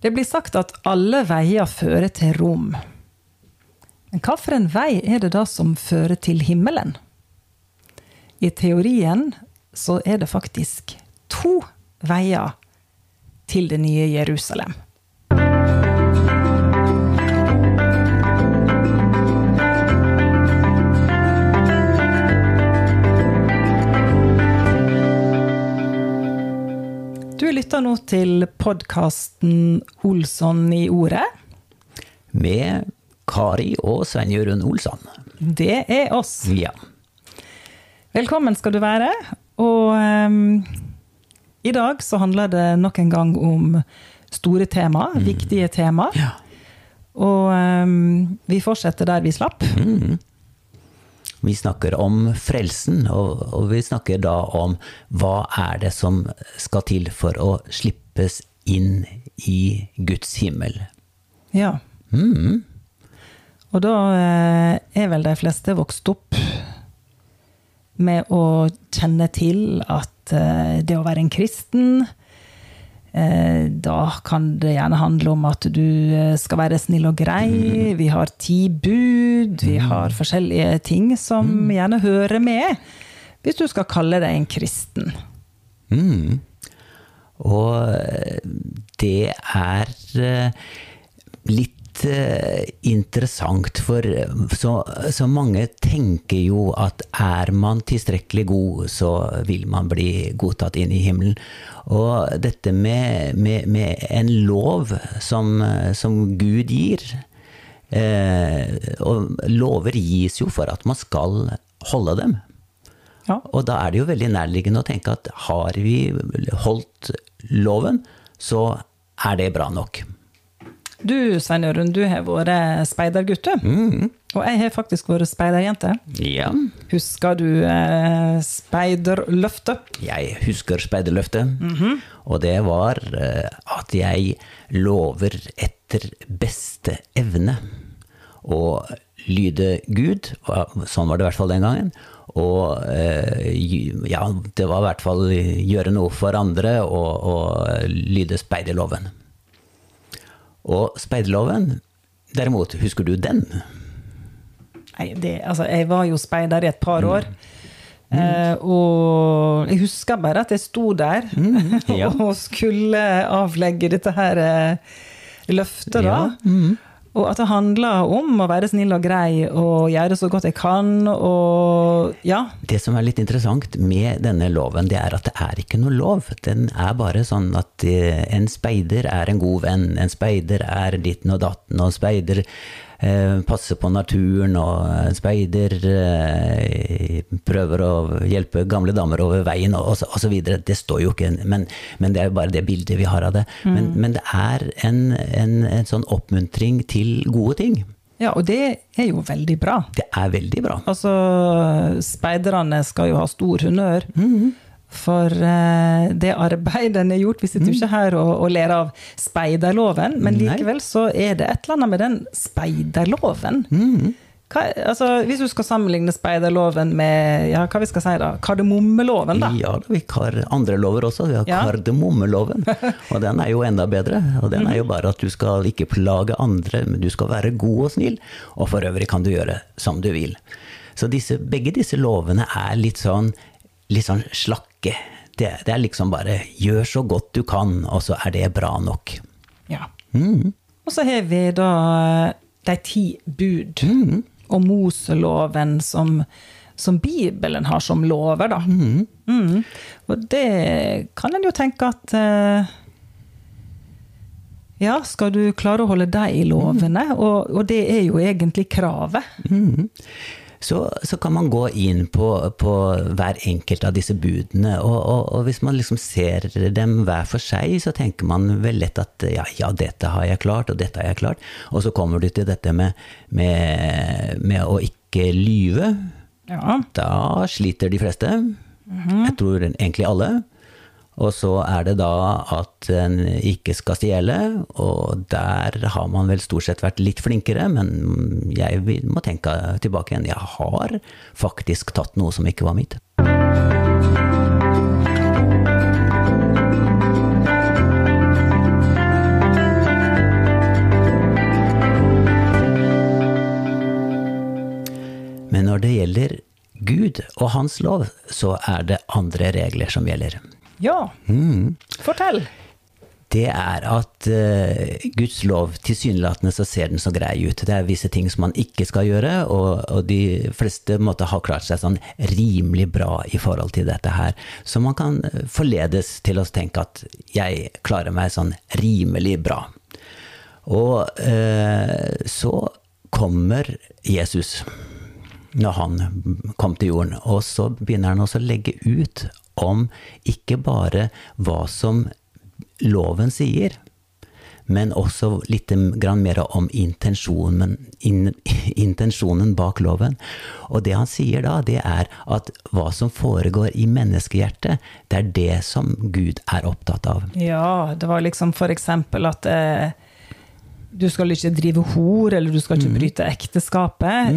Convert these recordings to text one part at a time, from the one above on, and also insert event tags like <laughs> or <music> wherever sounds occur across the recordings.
Det blir sagt at alle veier fører til Rom. Men hva for en vei er det da som fører til himmelen? I teorien så er det faktisk to veier til det nye Jerusalem. Lytter nå til podkasten Olsson i ordet. Med Kari og Svein Jørund Olsson. Det er oss. Ja. Velkommen skal du være. Og um, i dag så handler det nok en gang om store tema, viktige tema. Ja. Og um, vi fortsetter der vi slapp. Vi snakker om frelsen, og, og vi snakker da om hva er det som skal til for å slippes inn i Guds himmel. Ja. Mm. Og da eh, er vel de fleste vokst opp med å kjenne til at eh, det å være en kristen Da kan det gjerne handle om at du eh, skal være snill og grei. Vi har ti bud. Vi har forskjellige ting som gjerne hører med hvis du skal kalle deg en kristen. Mm. Og eh, det er eh, litt eh, interessant, for så, så mange tenker jo at er man tilstrekkelig god, så vil man bli godtatt inn i himmelen. Og dette med, med, med en lov som, som Gud gir eh, Og lover gis jo for at man skal holde dem. Ja. Og da er det jo veldig nærliggende å tenke at har vi holdt loven, så er det bra nok. Du Svein Jørund, du har vært speidergutt, du. Mm. Og jeg har faktisk vært speiderjente. Ja, Husker du eh, speiderløftet? jeg husker speiderløftet, og det var eh, at jeg lover etter beste evne å lyde Gud, sånn var det i hvert fall den gangen, og eh, ja, det var i hvert fall gjøre noe for andre og, og lyde speiderloven. Og speiderloven, derimot, husker du den? Nei, det, altså, jeg var jo speider i et par år. Eh, og jeg husker bare at jeg sto der ja. <laughs> og skulle avlegge dette her eh, løftet, da. Ja, Og at det handler om å være snill og grei og gjøre så godt jeg kan. Og ja. Det som er litt interessant med denne loven, det er at det er ikke noe lov. Den er bare sånn at eh, en speider er en god venn, en speider er ditten og datten, og en speider passer på naturen, og speider eh, prøver å hjelpe gamle damer over veien, videre. Det står jo ikke, men, men det er jo bare det bildet vi har av det. Men, men det er en, en, en sånn oppmuntring til gode ting. ja, og det er jo veldig bra. Det er veldig bra. Altså, speiderne skal jo ha stor honnør for eh, det arbeidet den har gjort. Vi sitter jo ikke her og, og ler av speiderloven, men likevel så er det et eller annet med den speiderloven. Hva, altså, hvis du skal sammenligne speiderloven med ja, hva vi skal si da, kardemommeloven, da. Ja, vi har andre lover også. Vi har Ja. kardemommeloven. <laughs> Og den er jo enda bedre. Og den er jo bare at du skal ikke plage andre, men du skal være god og snill. Og for øvrig kan du gjøre som du vil. Så disse, begge disse lovene er litt sånn, litt sånn slakke. Det, det er liksom bare gjør så godt du kan, og så er det bra nok. Ja. Mm. Og så har vi da de ti bud, og Moseloven som, som Bibelen har som lover, da. Mm. Og det kan en jo tenke at eh, Ja, skal du klare å holde de lovene? Og, og det er jo egentlig kravet. Så, så kan man gå inn på, på hver enkelt av disse budene, og, og, og hvis man liksom ser dem hver for seg, så tenker man vel lett at ja, ja, dette har jeg klart, og dette har jeg klart. Og så kommer du til dette med, med, med å ikke lyve. Ja. Da sliter de fleste. Jeg tror egentlig alle. Og så er det da at en ikke skal stjele, og der har man vel stort sett vært litt flinkere, men jeg må tenke tilbake igjen. Jeg har faktisk tatt noe som ikke var mitt. Men når det gjelder Gud og Hans lov, så er det andre regler som gjelder. Ja. Fortell. Det er at uh, Guds lov tilsynelatende så ser den så grei ut. Det er visse ting som man ikke skal gjøre, og, og de fleste måtte ha klart seg sånn rimelig bra i forhold til dette her. Så man kan forledes til å tenke at jeg klarer meg sånn rimelig bra. Og uh, så kommer Jesus når han kom til jorden. Og så begynner han også å legge ut om ikke bare hva som loven sier, men også litt mer om intensjonen, in, intensjonen, bak loven. Og det han sier da, det er at hva som foregår i menneskehjertet, det er det som Gud er opptatt av. Ja, det var liksom for eksempel at eh, du skal ikke drive hor, eller du skal ikke Mm. bryte ekteskapet.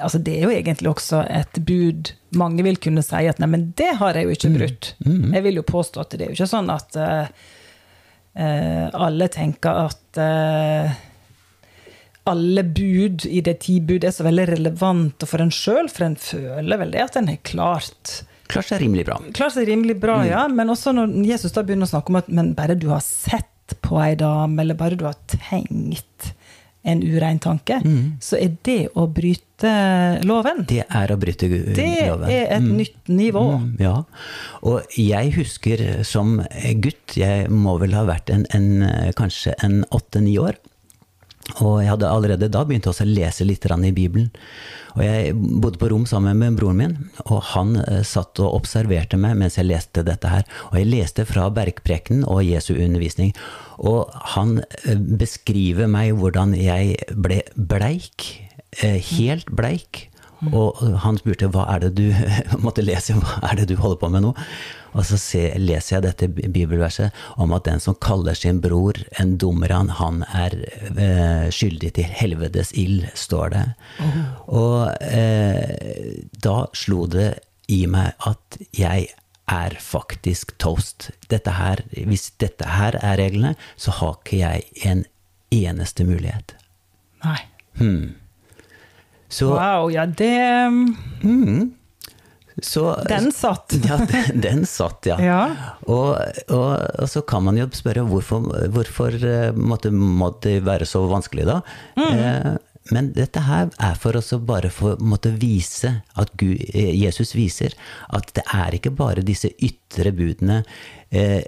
Altså, det er jo egentlig også et bud mange vil kunne si at nei, men det har jeg jo ikke Mm. -hmm. Jeg vil jo påstå at det er jo ikke sånn at uh, alle tenker at uh, alle bud i det ti bud er så veldig relevante for en sjøl, for en føler vel det at en har klart Klart seg rimelig bra. klart seg rimelig bra, ja. Men også når Jesus da begynner å snakke om at men bare du har sett på ei dame, eller bare du har tenkt en urein tanke, så er det å bryte loven. Det er å bryte loven. Det er et nytt nivå. Mm, ja. Og jeg husker som gutt, jeg må vel ha vært en, en kanskje en åtte-ni år. Og jeg hadde allerede da begynt å lese litt i Bibelen. Og jeg bodde på rom sammen med broren min, og han eh, satt og observerte meg mens jeg leste dette her. Og jeg leste fra Bergprekenen og Jesu undervisning. Og han eh, beskriver meg hvordan jeg ble bleik, eh, helt bleik. Og han spurte hva er det du <laughs> måtte lese, hva er det du holder på med nå? Og så se, leser jeg dette bibelverset om at den som kaller sin bror en dumran, han er eh, skyldig til helvetes ild, står det. Og eh, da slo det i meg at jeg er faktisk toast. Dette her, hvis dette her er reglene, så har ikke jeg en eneste mulighet. Nei. Så, Wow, ja, det så Den satt. <laughs> Ja, den, den satt, ja. Ja. Og, og, og så kan man jo spørre hvorfor, hvorfor måtte, måtte, det være så vanskelig, da? Eh, men dette her er for oss å bare få måtte vise at Gud, eh, Jesus viser at det er ikke bare disse ytre budene. Eh,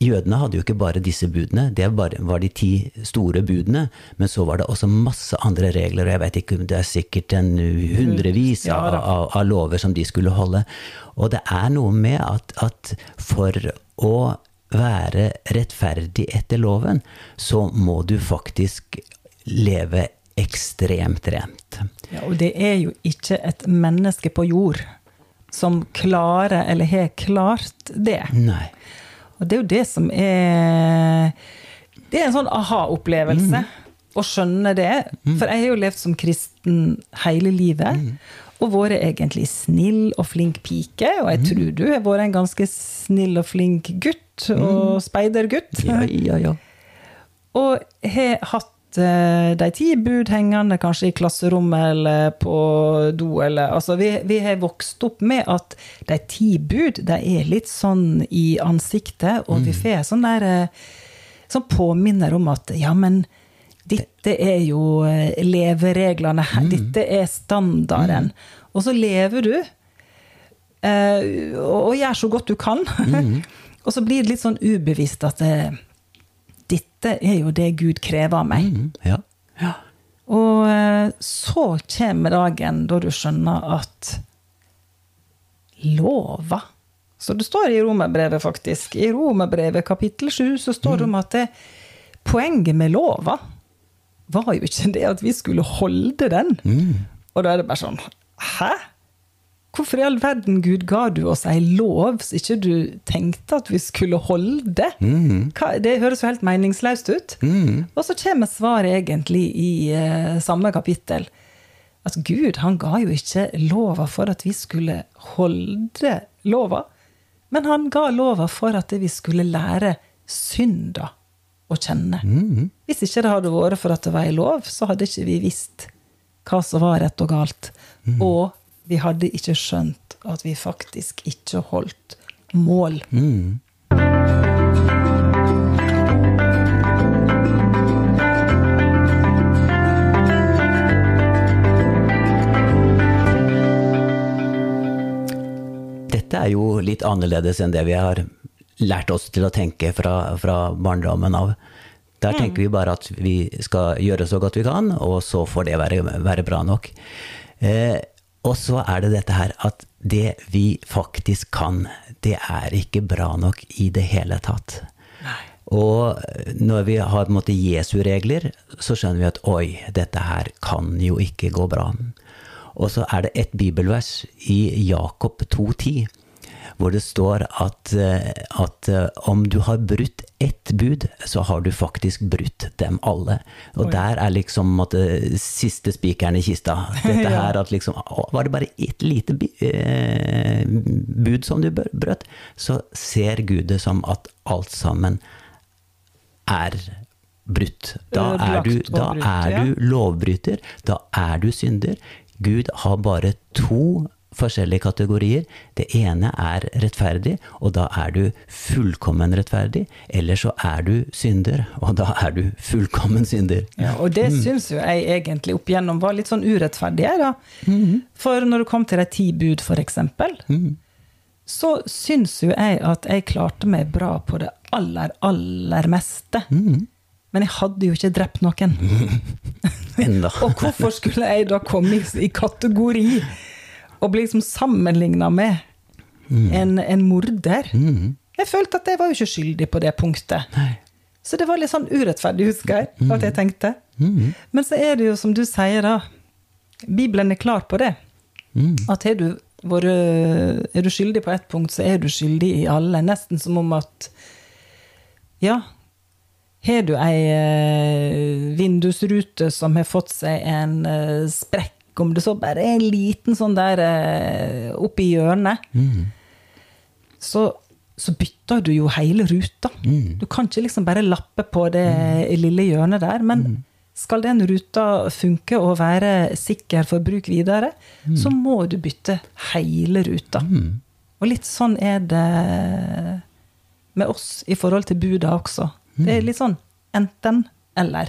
Jødene hadde jo ikke bare disse budene, det var de ti store budene. Men så var det også masse andre regler, og jeg vet ikke, det er sikkert en hundrevis av, av, av lover som de skulle holde. Og det er noe med at, at for å være rettferdig etter loven, så må du faktisk leve ekstremt rent. Ja, og det er jo ikke et menneske på jord som klarer, eller har klart det. Nei. Og det er jo det som er Det er en sånn aha-opplevelse å skjønne det. For jeg har jo levd som kristen hele livet. Og vært egentlig snill og flink pike. Og jeg tror du har vært en ganske snill og flink gutt. Og speidergutt. Ja, ja, ja. <laughs> Og har hatt de ti bud hengende kanskje i klasserommet eller på do. Eller, altså vi, vi har vokst opp med at de ti bud de er litt sånn i ansiktet, og vi får sånn der eh, Sånn påminner om at ja, men dette er jo eh, levereglene her. Dette er standarden. Og så lever du. eh, og, og gjør så godt du kan. <laughs> og så blir det litt sånn ubevisst at eh, dette er jo det Gud krever av meg. Mm, ja. Og eh, så kommer dagen da du skjønner at lova Så det står i Romerbrevet, faktisk. I Romerbrevet kapittel 7 så står det om at det, poenget med lova var jo ikke det at vi skulle holde den. Og da er det bare sånn Hæ? Hvorfor i all verden, Gud, ga du oss ei lov så ikke du tenkte at vi skulle holde? Hva, det høres jo helt meningsløst ut. Og så kommer svaret egentlig i uh, samme kapittel. At Gud han ga jo ikke lova for at vi skulle holde lova, men han ga lova for at vi skulle lære synda å kjenne. Hvis ikke det hadde vært for at det var ei lov, så hadde ikke vi visst hva som var rett og galt. Og vi hadde ikke skjønt at vi faktisk ikke holdt mål. Mm. Dette er jo litt annerledes enn det vi har lært oss til å tenke fra, fra barndommen av. Der tenker vi bare at vi skal gjøre så godt vi kan, og så får det være, være bra nok. Eh, og så er det dette her at det vi faktisk kan, det er ikke bra nok i det hele tatt. Og når vi har på en måte Jesu regler, så skjønner vi at oi, dette her kan jo ikke gå bra. Og så er det et bibelvers i Jakob 2,10, hvor det står at, eh, at eh, om du har brutt ett bud, så har du faktisk brutt dem alle. Og Oi. der er liksom måtte, siste spikeren i kista. <laughs> Dette Ja. her at liksom å, Var det bare ett lite eh, bud som du br- brøt, så ser Gud det som at alt sammen er brutt. Da er du, da er du lovbryter. Da er du synder. Gud har bare to forskjellige kategorier. Det ene er rettferdig, og da er du fullkommen rettferdig. Eller så er du synder, og da er du fullkommen synder. Ja, og det syns jo jeg egentlig opp igjennom var litt sånn urettferdig. Da. For når det kom til de ti bud, for eksempel, så syns jo jeg at jeg klarte meg bra på det aller, aller meste. Men jeg hadde jo ikke drept noen. <laughs> Enda. <laughs> Og hvorfor skulle jeg da komme i kategori og bli liksom sammenligna med en, en morder? Jeg følte at jeg var jo ikke skyldig på det punktet. Så det var litt sånn urettferdig, husker jeg, at jeg tenkte. Men så er det jo som du sier, da. Bibelen er klar på det. At er du, vært- er du skyldig på ett punkt, så er du skyldig i alle. Nesten som om at Ja, har du ei eh, vindusrute som har fått seg en eh, sprekk, om det så bare er en liten sånn der eh, oppi hjørnet, så, så bytter du jo hele ruta. Du kan ikke liksom bare lappe på det lille hjørnet der. Men skal den ruta funke og være sikker for bruk videre, så må du bytte hele ruta. Og litt sånn er det med oss i forhold til buda også. Det er litt sånn enten eller.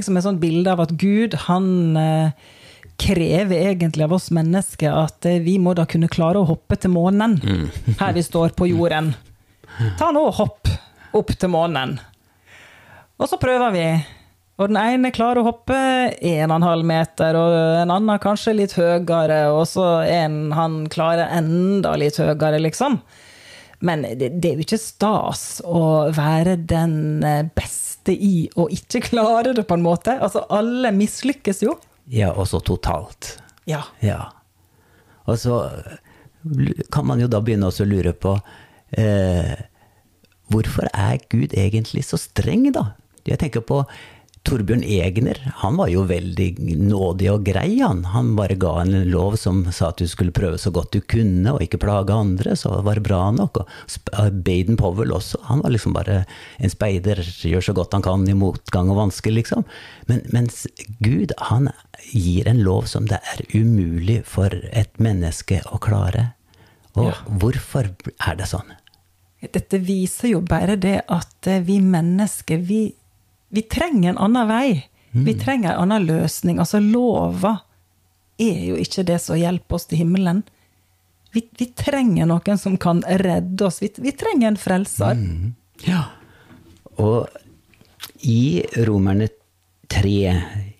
Liksom et sånt bilde av at Gud, han eh, krever egentlig av oss mennesker at eh, vi må da kunne klare å hoppe til månen her vi står på jorden. Ta nå og hopp opp til månen. Og så prøver vi. Og den ene klarer å hoppe 1,5 meter, og en annen kanskje litt høyere, og så en han klarer enda litt høyere, liksom. Men det, det er jo ikke stas å være den eh, beste i å ikke klare det, på en måte. Altså, alle mislykkes jo. Ja, og så totalt. Ja. Ja. Og så kan man jo da begynne å lure på eh, Hvorfor er Gud egentlig så streng, da? Jeg tenker på Torbjørn Egner. Han var jo veldig nådig og grei, han. Han bare ga en lov som sa at du skulle prøve så godt du kunne, og ikke plage andre, så var det bra nok. Og Baden Powell også. Han var liksom bare en speider, gjør så godt han kan i motgang og vansker, liksom. Men, mens Gud, han gir en lov som det er umulig for et menneske å klare. Og Ja. hvorfor er det sånn? Dette viser jo bare det at eh, vi mennesker, vi, vi trenger en annen vei. Vi trenger en annen løsning. Altså, lova er jo ikke det som hjelper oss til himmelen. Vi, vi trenger noen som kan redde oss. Vi, vi trenger en frelser. Ja. Og i Romerne 3,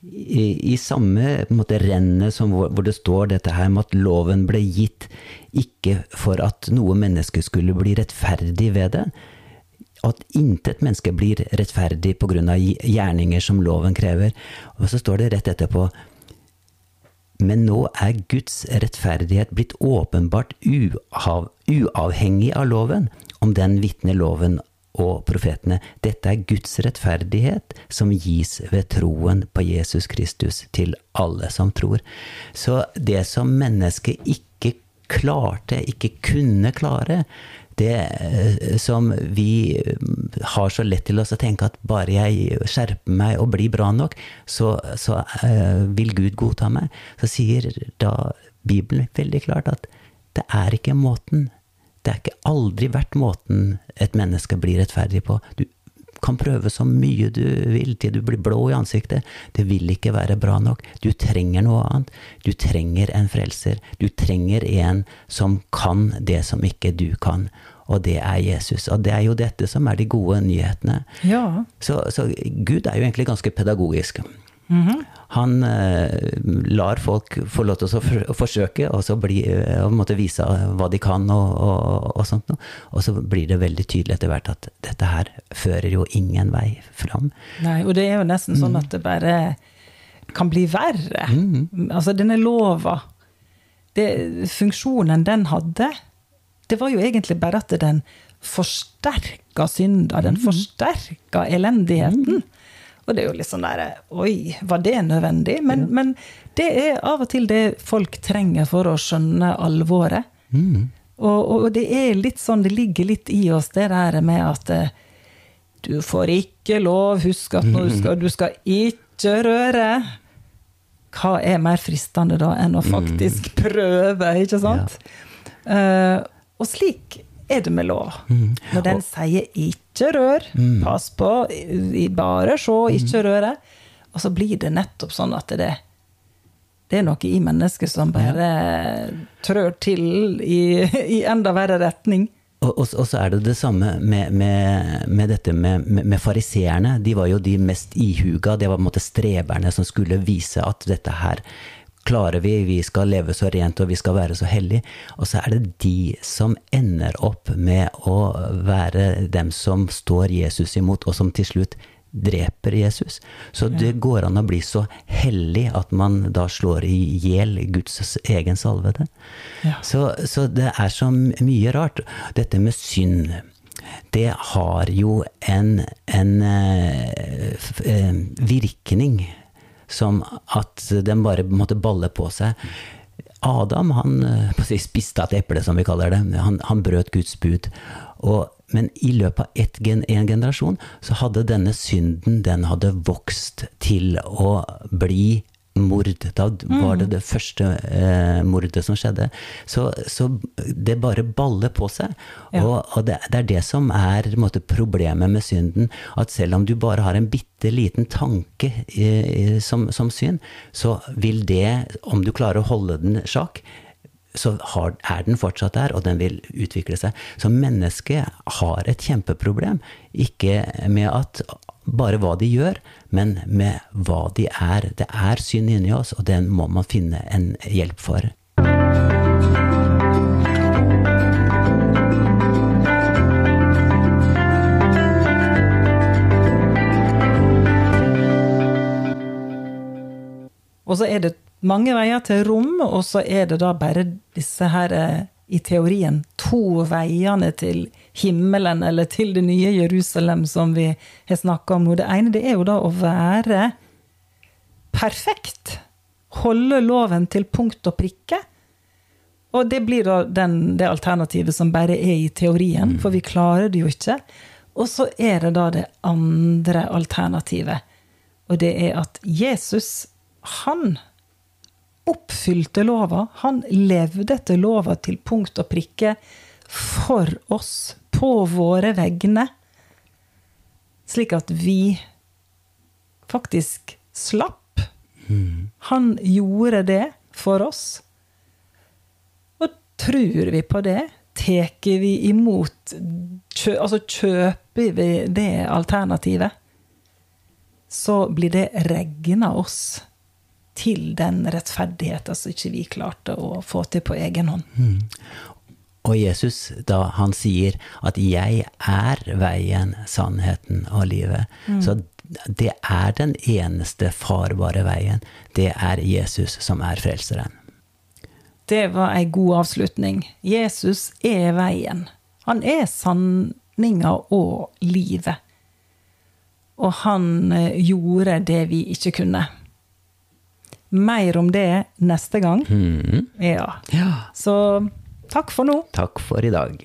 i, i samme på en måte, renne som hvor, hvor det står dette her med at loven ble gitt ikke for at noe menneske skulle bli rettferdig ved det, at intet menneske blir rettferdig av gjerninger som loven krever. Og så står det rett etterpå men nå er Guds rettferdighet blitt åpenbart uav, uavhengig av loven, om den vitner loven og profetene. Dette er Guds rettferdighet som gis ved troen på Jesus Kristus til alle som tror. Så det som mennesket ikke klarte, ikke kunne klare. Det eh, som vi har så lett til oss å tenke at bare jeg skjerper meg og blir bra nok, så, så uh, vil Gud godta meg. Så sier da Bibelen veldig klart at det er ikke måten. Det er ikke aldri vært måten et menneske blir rettferdig på. Du kan prøve så mye du vil til du blir blå i ansiktet. Det vil ikke være bra nok. Du trenger noe annet. Du trenger en frelser. Du trenger en som kan det som ikke du kan. Og det er Jesus. Og det er jo dette som er de gode nyhetene. Ja. Så, så Gud er jo egentlig ganske pedagogisk. Mm -hmm. Han uh, lar folk få lov til å for, forsøke, og så bli, uh, måtte vise hva de kan, og, og, og sånt. Og så blir det veldig tydelig etter hvert at dette her fører jo ingen vei fram. Nei, og det er jo nesten sånn at det bare kan bli verre. Mm. Altså, denne lova, det, funksjonen den hadde, det var jo egentlig bare at den forsterka synda, den forsterka elendigheten. Og det er jo litt sånn der Oi, var det nødvendig? Men, Ja. men det er av og til det folk trenger for å skjønne alvoret. Mm. Og, og det er litt sånn, det ligger litt i oss, det der med at eh, du får ikke lov, husk at nå skal, du skal ikke røre. Hva er mer fristende da enn å faktisk prøve, ikke sant? Eh, og slik er det med lov. Når den sier 'ikke rør', pass på, bare se, ikke røre, og så blir det nettopp sånn at det det er noe i mennesket som bare trør til i, i enda verre retning. Og, og, og så er det det samme med, med, med dette med, med, med fariseerne. De var jo de mest ihuga. Det var på en måte streberne som skulle vise at dette her klarer vi, vi skal leve så rent og vi skal være så hellige. Og så er det de som ender opp med å være dem som står Jesus imot, og som til slutt dreper Jesus. Så det går an å bli så hellig at man da slår i hjel Guds egen salvede. Ja. Så, så det er så mye rart. Dette med synd, det har jo en, en eh, eh, virkning som at den bare måtte balle på seg. Adam han eh, spiste et eple, som vi kaller det. Han, han brøt Guds bud. Og, men i løpet av ett gen, en generasjon så hadde denne synden den hadde vokst til å bli mord. Da var det det første eh, mordet som skjedde. Så, så det bare baller på seg. Ja. Og, og det, det er det som er måte, problemet med synden. At selv om du bare har en bitte liten tanke eh, som, som synd, så vil det, om du klarer å holde den sjakk, så har, er den fortsatt der, og den vil utvikle seg. Så mennesket har et kjempeproblem. Ikke med at bare hva de gjør, men med hva de er. Det er synd inni oss, og den må man finne en hjelp for. Og så er det mange veier til rom, og så er det da bare disse her, eh, i teorien, to veiene til himmelen, eller til det nye Jerusalem, som vi har snakka om nå. Det ene det er jo da å være perfekt. Holde loven til punkt og prikke. Og det blir da den, det alternativet som bare er i teorien, for vi klarer det jo ikke. Og så er det da det andre alternativet. Og det er at Jesus, han oppfylte lova. Han levde etter lova til punkt og prikke for oss, på våre vegne. Slik at vi faktisk slapp. Han gjorde det for oss. Og tror vi på det? Tar vi imot kjø, Altså kjøper vi det alternativet? Så blir det regna oss til den rettferdigheten som ikke vi klarte å få til på egen hånd. Og Jesus, da han sier at 'jeg er veien, sannheten og livet', så det er den eneste farbare veien. Det er Jesus som er frelseren. Det var ei god avslutning. Jesus er veien. Han er sanninga og livet. Og han eh, gjorde det vi ikke kunne. Mer om det neste gang. Mm. Ja. Ja. Så takk for nå. Takk for i dag.